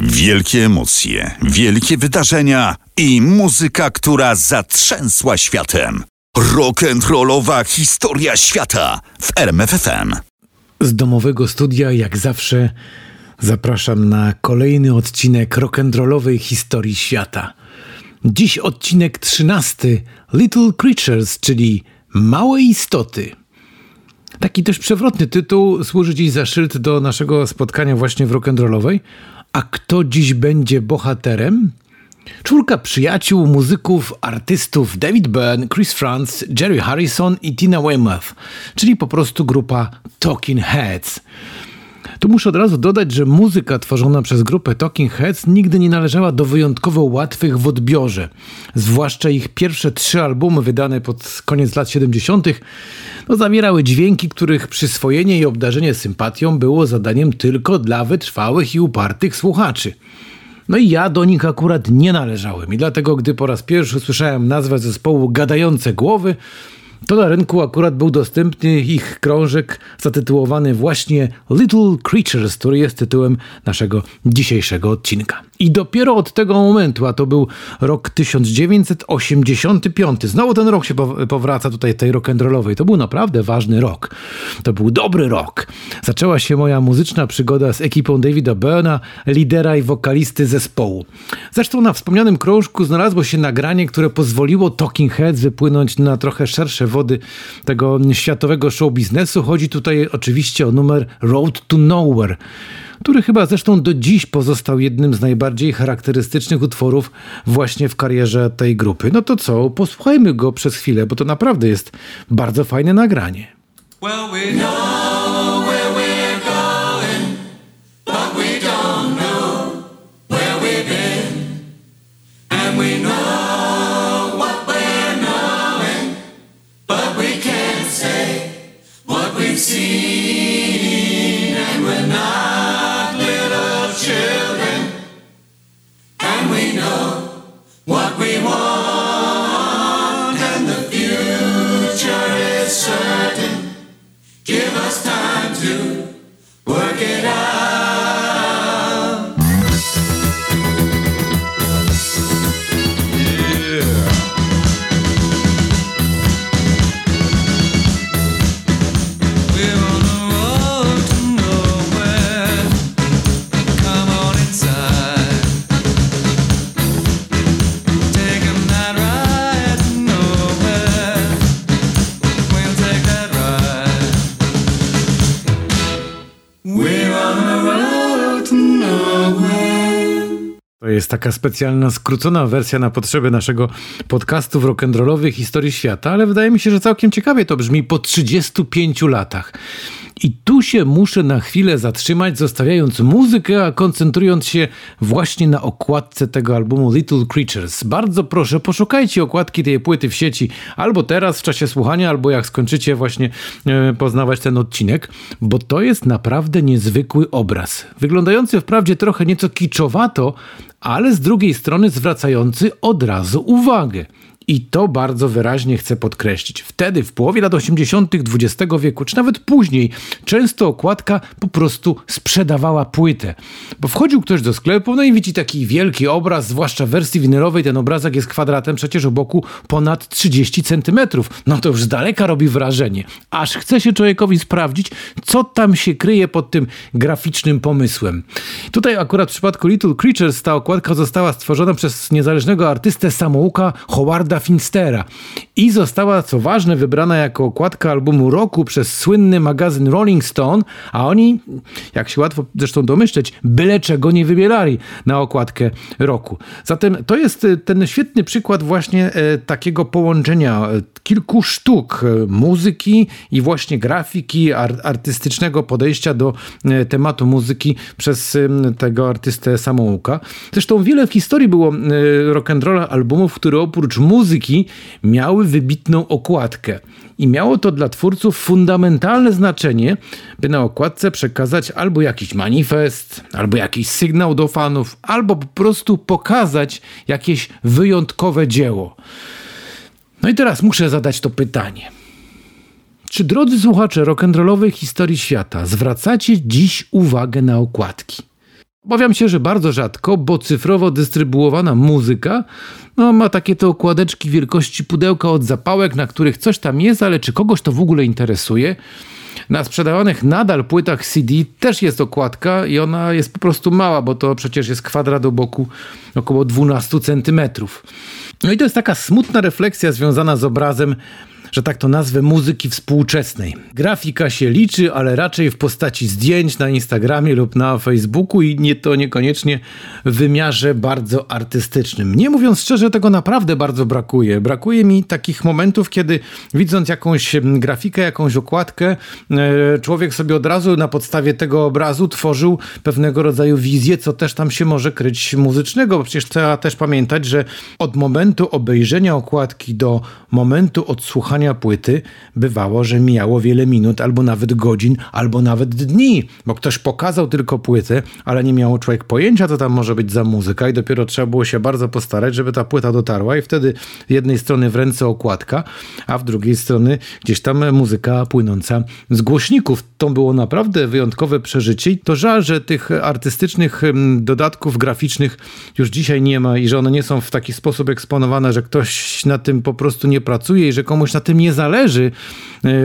Wielkie emocje, wielkie wydarzenia i muzyka, która zatrzęsła światem. Rock'n'rollowa historia świata w RMFFM. Z domowego studia, jak zawsze, zapraszam na kolejny odcinek rock'n'rollowej historii świata. Dziś odcinek 13 Little Creatures, czyli Małe Istoty. Taki też przewrotny tytuł służy dziś za szyld do naszego spotkania właśnie w rock'n'rollowej. A kto dziś będzie bohaterem? Czwórka przyjaciół, muzyków, artystów David Byrne, Chris Frantz, Jerry Harrison i Tina Weymouth, czyli po prostu grupa Talking Heads. Tu muszę od razu dodać, że muzyka tworzona przez grupę Talking Heads nigdy nie należała do wyjątkowo łatwych w odbiorze. Zwłaszcza ich pierwsze trzy albumy wydane pod koniec lat 70. No, zawierały dźwięki, których przyswojenie i obdarzenie sympatią było zadaniem tylko dla wytrwałych i upartych słuchaczy. No i ja do nich akurat nie należałem i dlatego gdy po raz pierwszy słyszałem nazwę zespołu Gadające Głowy, to na rynku akurat był dostępny ich krążek zatytułowany właśnie Little Creatures, który jest tytułem naszego dzisiejszego odcinka. I dopiero od tego momentu, a to był rok 1985, znowu ten rok się powraca tutaj tej rock'n'rollowej, to był naprawdę ważny rok. To był dobry rok. Zaczęła się moja muzyczna przygoda z ekipą Davida Byrna, lidera i wokalisty zespołu. Zresztą na wspomnianym krążku znalazło się nagranie, które pozwoliło Talking Heads wypłynąć na trochę szersze wody tego światowego show biznesu. Chodzi tutaj oczywiście o numer Road to Nowhere który chyba zresztą do dziś pozostał jednym z najbardziej charakterystycznych utworów właśnie w karierze tej grupy. No to co, posłuchajmy go przez chwilę, bo to naprawdę jest bardzo fajne nagranie. Well, we jest taka specjalna, skrócona wersja na potrzeby naszego podcastu w rock'n'rollowej historii świata, ale wydaje mi się, że całkiem ciekawie to brzmi po 35 latach. I tu się muszę na chwilę zatrzymać, zostawiając muzykę, a koncentrując się właśnie na okładce tego albumu Little Creatures. Bardzo proszę, poszukajcie okładki tej płyty w sieci, albo teraz w czasie słuchania, albo jak skończycie właśnie e, poznawać ten odcinek, bo to jest naprawdę niezwykły obraz. Wyglądający wprawdzie trochę nieco kiczowato, ale z drugiej strony zwracający od razu uwagę. I to bardzo wyraźnie chcę podkreślić. Wtedy, w połowie lat 80. XX wieku, czy nawet później, często okładka po prostu sprzedawała płytę. Bo wchodził ktoś do sklepu, no i widzi taki wielki obraz, zwłaszcza w wersji winylowej, ten obrazek jest kwadratem przecież o boku ponad 30 centymetrów. No to już z daleka robi wrażenie. Aż chce się człowiekowi sprawdzić, co tam się kryje pod tym graficznym pomysłem. Tutaj akurat w przypadku Little Creatures ta okładka została stworzona przez niezależnego artystę samouka Howarda Finstera i została, co ważne, wybrana jako okładka albumu roku przez słynny magazyn Rolling Stone, a oni, jak się łatwo zresztą domyśleć, byle czego nie wybierali na okładkę roku. Zatem to jest e, ten świetny przykład właśnie e, takiego połączenia e, kilku sztuk muzyki i właśnie grafiki, artystycznego podejścia do tematu muzyki przez tego artystę samouka. Zresztą wiele w historii było rock'n'rolla albumów, które oprócz muzyki miały wybitną okładkę. I miało to dla twórców fundamentalne znaczenie, by na okładce przekazać albo jakiś manifest, albo jakiś sygnał do fanów, albo po prostu pokazać jakieś wyjątkowe dzieło. No i teraz muszę zadać to pytanie. Czy drodzy słuchacze rock'n'rollowej historii świata zwracacie dziś uwagę na okładki? Obawiam się, że bardzo rzadko, bo cyfrowo dystrybuowana muzyka no, ma takie te okładeczki wielkości pudełka od zapałek, na których coś tam jest, ale czy kogoś to w ogóle interesuje? Na sprzedawanych nadal płytach CD też jest okładka i ona jest po prostu mała, bo to przecież jest kwadrat do boku około 12 centymetrów. No i to jest taka smutna refleksja związana z obrazem że tak to nazwę, muzyki współczesnej. Grafika się liczy, ale raczej w postaci zdjęć na Instagramie lub na Facebooku i nie to niekoniecznie w wymiarze bardzo artystycznym. Nie mówiąc szczerze, tego naprawdę bardzo brakuje. Brakuje mi takich momentów, kiedy widząc jakąś grafikę, jakąś okładkę, e, człowiek sobie od razu na podstawie tego obrazu tworzył pewnego rodzaju wizję, co też tam się może kryć muzycznego, bo przecież trzeba też pamiętać, że od momentu obejrzenia okładki do momentu odsłuchania płyty bywało, że mijało wiele minut, albo nawet godzin, albo nawet dni, bo ktoś pokazał tylko płytę, ale nie miał człowiek pojęcia, co tam może być za muzyka i dopiero trzeba było się bardzo postarać, żeby ta płyta dotarła i wtedy jednej strony w ręce okładka, a w drugiej strony gdzieś tam muzyka płynąca z głośników. To było naprawdę wyjątkowe przeżycie i to żal, że tych artystycznych dodatków graficznych już dzisiaj nie ma i że one nie są w taki sposób eksponowane, że ktoś na tym po prostu nie pracuje i że komuś na tym nie zależy,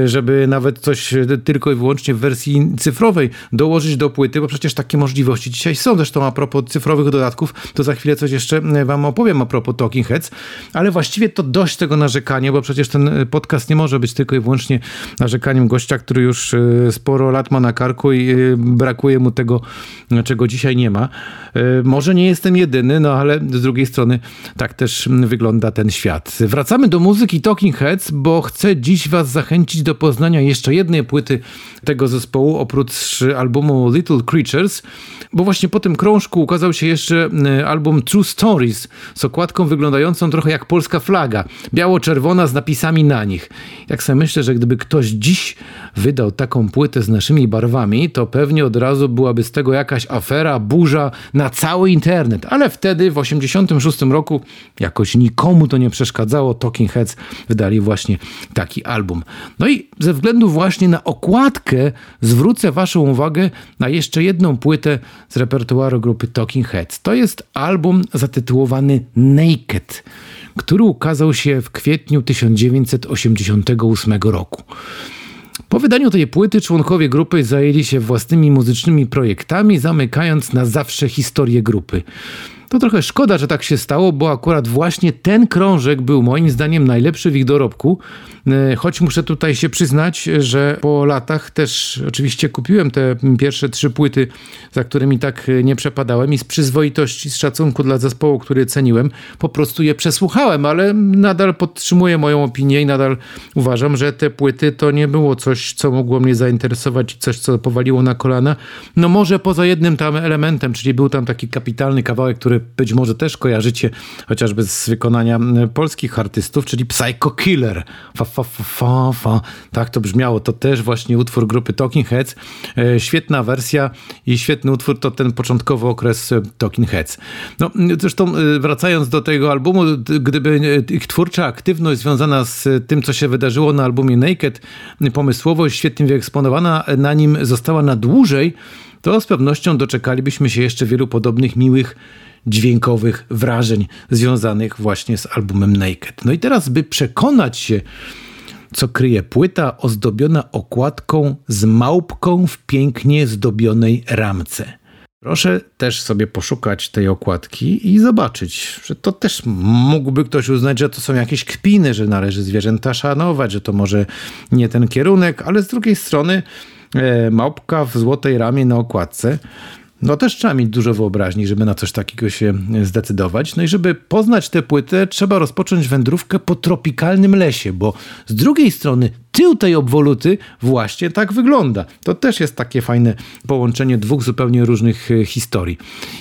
żeby nawet coś tylko i wyłącznie w wersji cyfrowej dołożyć do płyty, bo przecież takie możliwości dzisiaj są. Zresztą a propos cyfrowych dodatków, to za chwilę coś jeszcze e, wam opowiem a propos Talking Heads, ale właściwie to dość tego narzekania, bo przecież ten e, podcast nie może być tylko i wyłącznie narzekaniem gościa, który już sporo lat ma na karku i brakuje mu tego, czego dzisiaj nie ma. Może nie jestem jedyny, no ale z drugiej strony tak też wygląda ten świat. Wracamy do muzyki Talking Heads, bo chcę dziś Was zachęcić do poznania jeszcze jednej płyty tego zespołu, oprócz albumu Little Creatures, bo właśnie po tym krążku ukazał się jeszcze e, album True Stories z okładką wyglądającą trochę jak polska flaga, biało-czerwona z napisami na nich. Jak sobie myślę, że gdyby ktoś dziś wydał taką płytę z naszymi barwami, to pewnie od razu byłaby z tego jakaś afera, burza na cały internet. Ale wtedy w 86 roku jakoś nikomu to nie przeszkadzało. Talking Heads wydali właśnie taki album. No i ze względu właśnie na okładkę zwrócę Waszą uwagę na jeszcze jedną płytę z repertuaru grupy Talking Heads. To jest album zatytułowany Naked, który ukazał się w kwietniu 1988 roku. Po wydaniu tej płyty członkowie grupy zajęli się własnymi muzycznymi projektami, zamykając na zawsze historię grupy. To trochę szkoda, że tak się stało, bo akurat właśnie ten krążek był moim zdaniem najlepszy w ich dorobku. E, choć muszę tutaj się przyznać, że po latach też oczywiście kupiłem te pierwsze trzy płyty, za którymi tak nie przepadałem i z przyzwoitości, z szacunku dla zespołu, który ceniłem, po prostu je przesłuchałem, ale nadal podtrzymuję moją opinię i nadal uważam, że te płyty to nie było coś, co mogło mnie zainteresować coś, co powaliło na kolana. No może poza jednym tam elementem, czyli był tam taki kapitalny kawałek, który być może też kojarzycie chociażby z wykonania polskich artystów, czyli Psycho Killer. Fa, fa, fa, fa, fa. Tak to brzmiało. To też właśnie utwór grupy Talking Heads. E, świetna wersja i świetny utwór to ten początkowy okres e, Talking Heads. No, zresztą e, wracając do tego albumu, gdyby ich twórcza aktywność związana z tym, co się wydarzyło na albumie Naked, pomysłowość świetnie wyeksponowana na nim została na dłużej, to z pewnością doczekalibyśmy się jeszcze wielu podobnych miłych dźwiękowych wrażeń związanych właśnie z albumem Naked. No i teraz, by przekonać się, co kryje płyta ozdobiona okładką z małpką w pięknie zdobionej ramce. Proszę też sobie poszukać tej okładki i zobaczyć, że to też mógłby ktoś uznać, że to są jakieś kpiny, że należy zwierzęta szanować, że to może nie ten kierunek, ale z drugiej strony e, małpka w złotej ramie na okładce no też trzeba mieć dużo wyobraźni, żeby na coś takiego się zdecydować. No i żeby poznać tę płytę, trzeba rozpocząć wędrówkę po tropikalnym lesie, bo z drugiej strony tył tej obwoluty właśnie tak wygląda. To też jest takie fajne połączenie dwóch zupełnie różnych e, historii.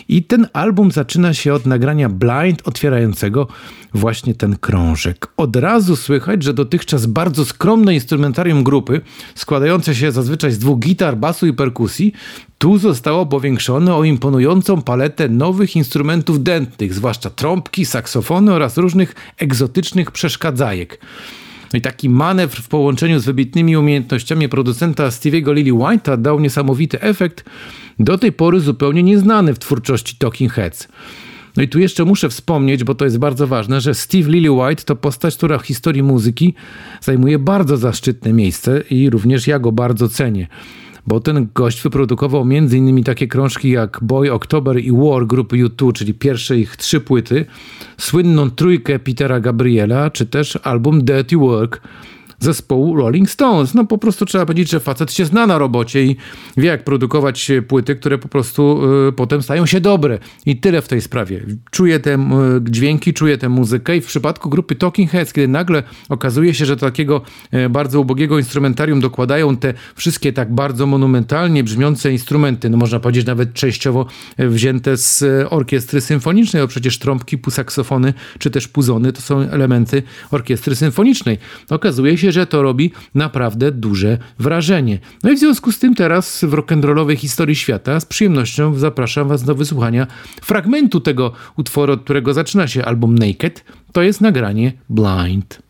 I ten album zaczyna się od nagrania blind otwierającego właśnie ten krążek. Od razu słychać, że dotychczas bardzo skromne instrumentarium grupy, składające się zazwyczaj z dwóch gitar, basu i perkusji, tu zostało powiększone o imponującą paletę nowych instrumentów dętnych, zwłaszcza trąbki, saksofony oraz różnych egzotycznych przeszkadzajek. No i taki manewr w połączeniu z wybitnymi umiejętnościami producenta Stevie'ego Lily White'a dał niesamowity efekt, do tej pory zupełnie nieznany w twórczości Talking Heads. No i tu jeszcze muszę wspomnieć, bo to jest bardzo ważne, że Steve Lillywhite to postać, która w historii muzyki zajmuje bardzo zaszczytne miejsce i również ja go bardzo cenię bo ten gość wyprodukował m.in. takie krążki jak Boy October i War grupy U2, czyli pierwsze ich trzy płyty, słynną trójkę Petera Gabriela, czy też album Dirty Work, zespołu Rolling Stones. No po prostu trzeba powiedzieć, że facet się zna na robocie i wie jak produkować płyty, które po prostu y, potem stają się dobre. I tyle w tej sprawie. Czuję te y, dźwięki, czuję tę muzykę i w przypadku grupy Talking Heads, kiedy nagle okazuje się, że do takiego y, bardzo ubogiego instrumentarium dokładają te wszystkie tak bardzo monumentalnie brzmiące instrumenty, no można powiedzieć nawet częściowo wzięte z orkiestry symfonicznej, bo przecież trąbki, pusaksofony czy też puzony to są elementy orkiestry symfonicznej. Okazuje się, że to robi naprawdę duże wrażenie. No i w związku z tym teraz w rock'n'rollowej historii świata z przyjemnością zapraszam Was do wysłuchania fragmentu tego utworu, od którego zaczyna się album Naked. To jest nagranie Blind.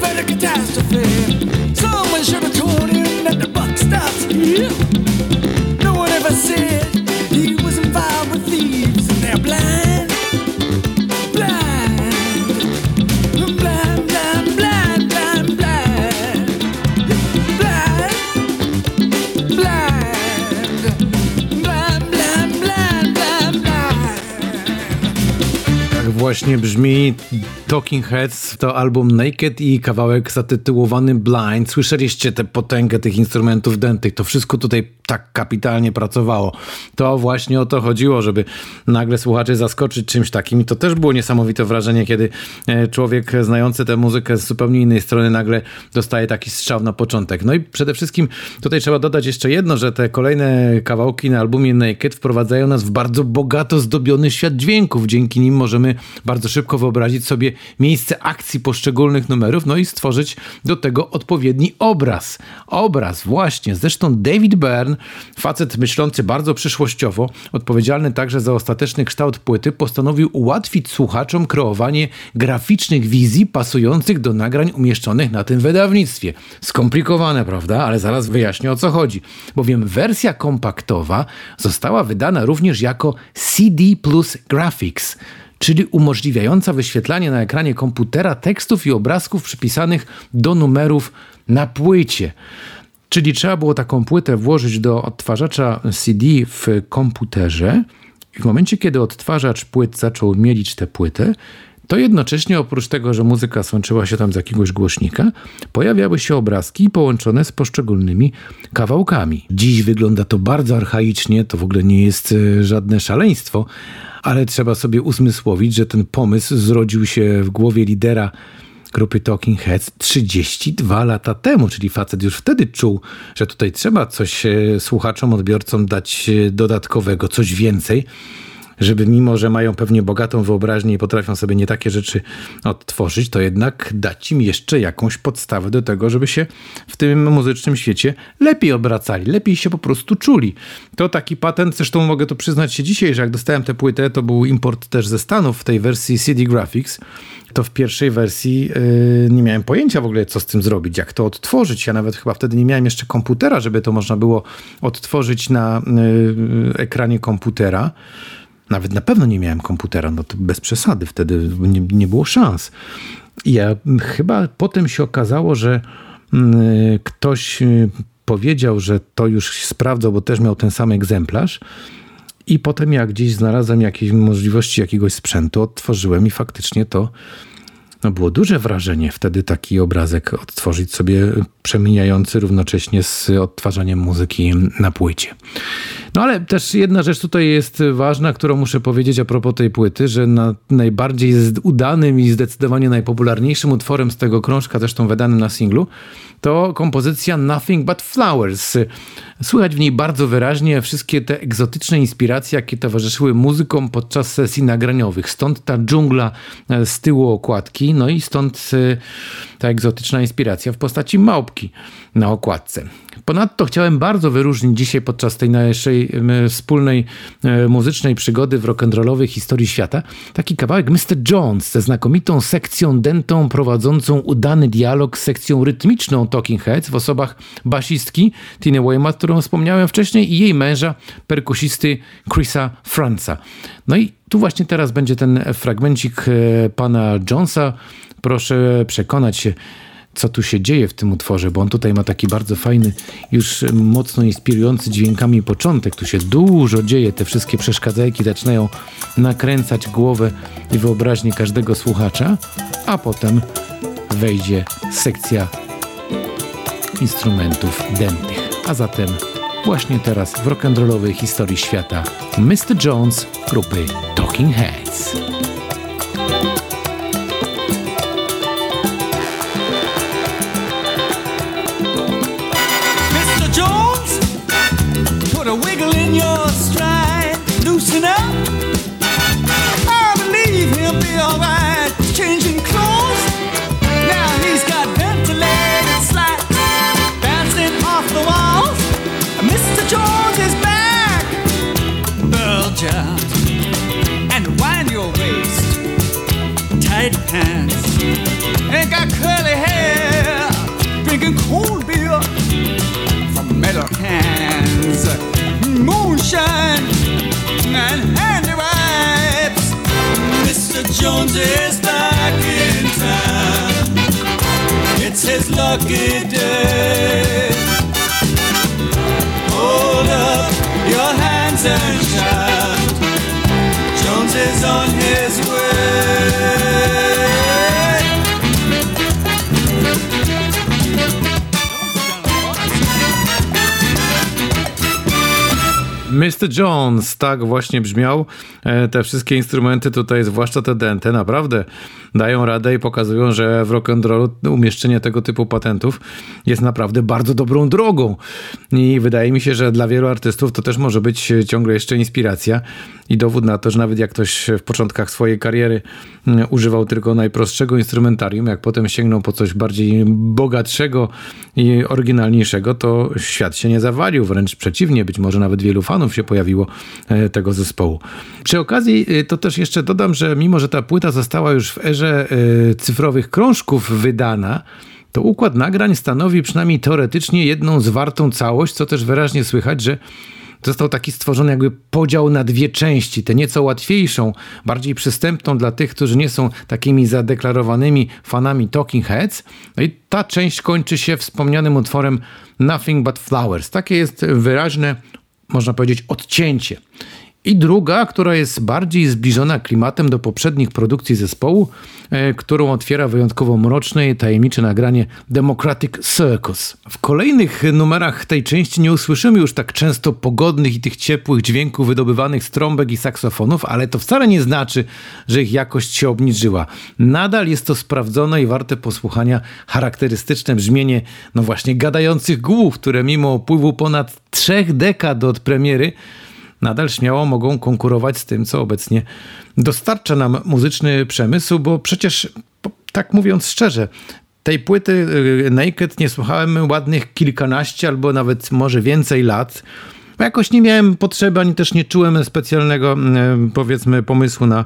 fatal catastrophe. Someone should have told him that the buck stops here. No one ever said he was involved with thieves and they're blind. Właśnie brzmi Talking Heads, to album Naked i kawałek zatytułowany Blind. Słyszeliście tę potęgę tych instrumentów dętych. To wszystko tutaj tak kapitalnie pracowało. To właśnie o to chodziło, żeby nagle słuchaczy zaskoczyć czymś takim. I to też było niesamowite wrażenie, kiedy e, człowiek znający tę muzykę z zupełnie innej strony nagle dostaje taki strzał na początek. No i przede wszystkim tutaj trzeba dodać jeszcze jedno, że te kolejne kawałki na albumie Naked wprowadzają nas w bardzo bogato zdobiony świat dźwięków. Dzięki nim możemy bardzo szybko wyobrazić sobie miejsce akcji poszczególnych numerów, no i stworzyć do tego odpowiedni obraz. Obraz, właśnie. Zresztą David Byrne, facet myślący bardzo przyszłościowo, odpowiedzialny także za ostateczny kształt płyty, postanowił ułatwić słuchaczom kreowanie graficznych wizji pasujących do nagrań umieszczonych na tym wydawnictwie. Skomplikowane, prawda? Ale zaraz wyjaśnię o co chodzi. Bowiem wersja kompaktowa została wydana również jako CD plus Graphics czyli umożliwiająca wyświetlanie na ekranie komputera tekstów i obrazków przypisanych do numerów na płycie. Czyli trzeba było taką płytę włożyć do odtwarzacza CD w komputerze. I w momencie, kiedy odtwarzacz płyt zaczął mielić tę płytę, to jednocześnie oprócz tego, że muzyka słączyła się tam z jakiegoś głośnika, pojawiały się obrazki połączone z poszczególnymi kawałkami. Dziś wygląda to bardzo archaicznie, to w ogóle nie jest e, żadne szaleństwo, ale trzeba sobie uzmysłowić, że ten pomysł zrodził się w głowie lidera grupy Talking Heads 32 lata temu, czyli facet już wtedy czuł, że tutaj trzeba coś e, słuchaczom, odbiorcom dać e, dodatkowego, coś więcej żeby mimo, że mają pewnie bogatą wyobraźnię i potrafią sobie nie takie rzeczy odtworzyć, to jednak dać im jeszcze jakąś podstawę do tego, żeby się w tym muzycznym świecie lepiej obracali, lepiej się po prostu czuli. To taki patent, zresztą mogę to przyznać się dzisiaj, że jak dostałem tę płytę, to był import też ze Stanów w tej wersji CD Graphics, to w pierwszej wersji yy, nie miałem pojęcia w ogóle, co z tym zrobić, jak to odtworzyć. Ja nawet chyba wtedy nie miałem jeszcze komputera, żeby to można było odtworzyć na yy, ekranie komputera. Nawet na pewno nie miałem komputera, no to bez przesady, wtedy nie, nie było szans. I ja chyba potem się okazało, że mm, ktoś y, powiedział, że to już sprawdzał, bo też miał ten sam egzemplarz. I potem jak gdzieś znalazłem jakieś możliwości jakiegoś sprzętu, odtworzyłem i faktycznie to no było duże wrażenie wtedy taki obrazek odtworzyć sobie przemijający równocześnie z odtwarzaniem muzyki na płycie. No ale też jedna rzecz tutaj jest ważna, którą muszę powiedzieć a propos tej płyty, że na najbardziej udanym i zdecydowanie najpopularniejszym utworem z tego krążka, zresztą wydanym na singlu, to kompozycja Nothing But Flowers. Słychać w niej bardzo wyraźnie wszystkie te egzotyczne inspiracje, jakie towarzyszyły muzykom podczas sesji nagraniowych. Stąd ta dżungla e, z tyłu okładki, no i stąd e, ta egzotyczna inspiracja w postaci małpki na okładce. Ponadto chciałem bardzo wyróżnić dzisiaj podczas tej naszej wspólnej e, muzycznej przygody w rock'n'rollowej historii świata taki kawałek Mr. Jones ze znakomitą sekcją dentą prowadzącą udany dialog z sekcją rytmiczną Talking Heads w osobach basistki Tiny Weymouth, którą wspomniałem wcześniej i jej męża, perkusisty Chrisa Franza. No i tu właśnie teraz będzie ten fragmencik e, pana Jonesa. Proszę przekonać się, co tu się dzieje w tym utworze, bo on tutaj ma taki bardzo fajny, już mocno inspirujący dźwiękami początek. Tu się dużo dzieje, te wszystkie przeszkadzajki zaczynają nakręcać głowę i wyobraźnię każdego słuchacza, a potem wejdzie sekcja instrumentów dętych. A zatem właśnie teraz w rock'n'rollowej historii świata Mr. Jones grupy Talking Heads. Mr. Jones, tak właśnie brzmiał. E, te wszystkie instrumenty tutaj, zwłaszcza te dente, naprawdę dają radę i pokazują, że w rock'n'rollu umieszczenie tego typu patentów jest naprawdę bardzo dobrą drogą. I wydaje mi się, że dla wielu artystów to też może być ciągle jeszcze inspiracja i dowód na to, że nawet jak ktoś w początkach swojej kariery używał tylko najprostszego instrumentarium, jak potem sięgnął po coś bardziej bogatszego i oryginalniejszego, to świat się nie zawalił, wręcz przeciwnie, być może nawet wielu fanów się pojawiło e, tego zespołu. Przy okazji e, to też jeszcze dodam, że mimo, że ta płyta została już w erze e, cyfrowych krążków wydana, to układ nagrań stanowi przynajmniej teoretycznie jedną zwartą całość, co też wyraźnie słychać, że został taki stworzony jakby podział na dwie części. Tę nieco łatwiejszą, bardziej przystępną dla tych, którzy nie są takimi zadeklarowanymi fanami Talking Heads. No i ta część kończy się wspomnianym utworem Nothing But Flowers. Takie jest wyraźne, można powiedzieć, odcięcie. I druga, która jest bardziej zbliżona klimatem do poprzednich produkcji zespołu, e, którą otwiera wyjątkowo mroczne i tajemnicze nagranie Democratic Circus. W kolejnych numerach tej części nie usłyszymy już tak często pogodnych i tych ciepłych dźwięków wydobywanych z trąbek i saksofonów, ale to wcale nie znaczy, że ich jakość się obniżyła. Nadal jest to sprawdzone i warte posłuchania charakterystyczne brzmienie, no właśnie, gadających głów, które mimo upływu ponad trzech dekad od premiery nadal śmiało mogą konkurować z tym, co obecnie dostarcza nam muzyczny przemysł, bo przecież, tak mówiąc szczerze, tej płyty y, Naked nie słuchałem ładnych kilkanaście albo nawet może więcej lat. Jakoś nie miałem potrzeby, ani też nie czułem specjalnego, y, powiedzmy, pomysłu na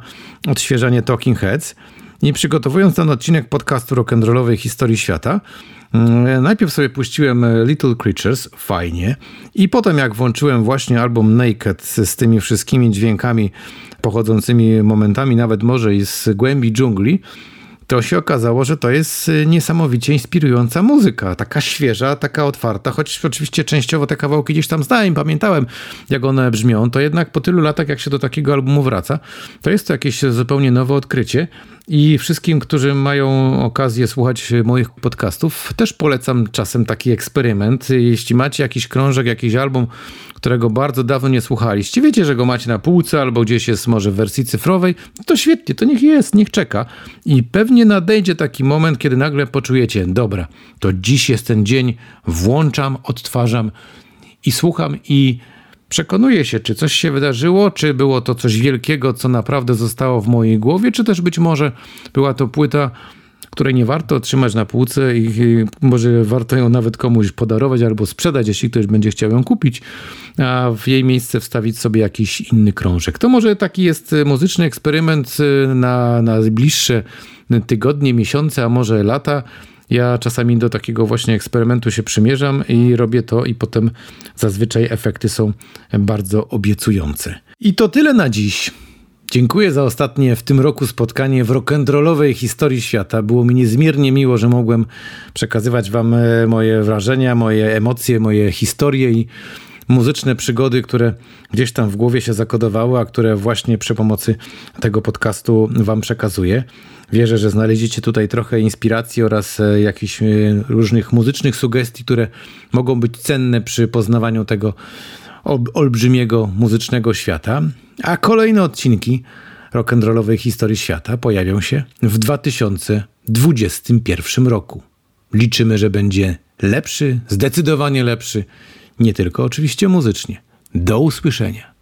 odświeżanie Talking Heads. I przygotowując ten odcinek podcastu rock'n'rollowej historii świata, mm, najpierw sobie puściłem Little Creatures, fajnie, i potem jak włączyłem właśnie album Naked z tymi wszystkimi dźwiękami pochodzącymi momentami nawet może i z głębi dżungli, to się okazało, że to jest y, niesamowicie inspirująca muzyka. Taka świeża, taka otwarta, choć oczywiście częściowo te kawałki gdzieś tam znałem, pamiętałem jak one brzmią, to jednak po tylu latach, jak się do takiego albumu wraca, to jest to jakieś zupełnie nowe odkrycie. I wszystkim, którzy mają okazję słuchać moich podcastów, też polecam czasem taki eksperyment. Jeśli macie jakiś krążek, jakiś album, którego bardzo dawno nie słuchaliście, wiecie, że go macie na półce albo gdzieś jest może w wersji cyfrowej, to świetnie, to niech jest, niech czeka. I pewnie nadejdzie taki moment, kiedy nagle poczujecie, dobra, to dziś jest ten dzień, włączam, odtwarzam i słucham i przekonuję się, czy coś się wydarzyło, czy było to coś wielkiego, co naprawdę zostało w mojej głowie, czy też być może była to płyta, której nie warto trzymać na półce i może warto ją nawet komuś podarować albo sprzedać, jeśli ktoś będzie chciał ją kupić, a w jej miejsce wstawić sobie jakiś inny krążek. To może taki jest muzyczny eksperyment na, na bliższe tygodnie, miesiące, a może lata. Ja czasami do takiego właśnie eksperymentu się przymierzam i robię to, i potem zazwyczaj efekty są bardzo obiecujące. I to tyle na dziś. Dziękuję za ostatnie w tym roku spotkanie w rock'n'rollowej historii świata. Było mi niezmiernie miło, że mogłem przekazywać Wam e, moje wrażenia, moje emocje, moje historie i muzyczne przygody, które gdzieś tam w głowie się zakodowały, a które właśnie przy pomocy tego podcastu Wam przekazuję. Wierzę, że znaleźliście tutaj trochę inspiracji oraz e, jakichś e, różnych muzycznych sugestii, które mogą być cenne przy poznawaniu tego olbrzymiego muzycznego świata. A kolejne odcinki rock'n'rollowej historii świata pojawią się w 2021 roku. Liczymy, że będzie lepszy, zdecydowanie lepszy, nie tylko oczywiście muzycznie. Do usłyszenia.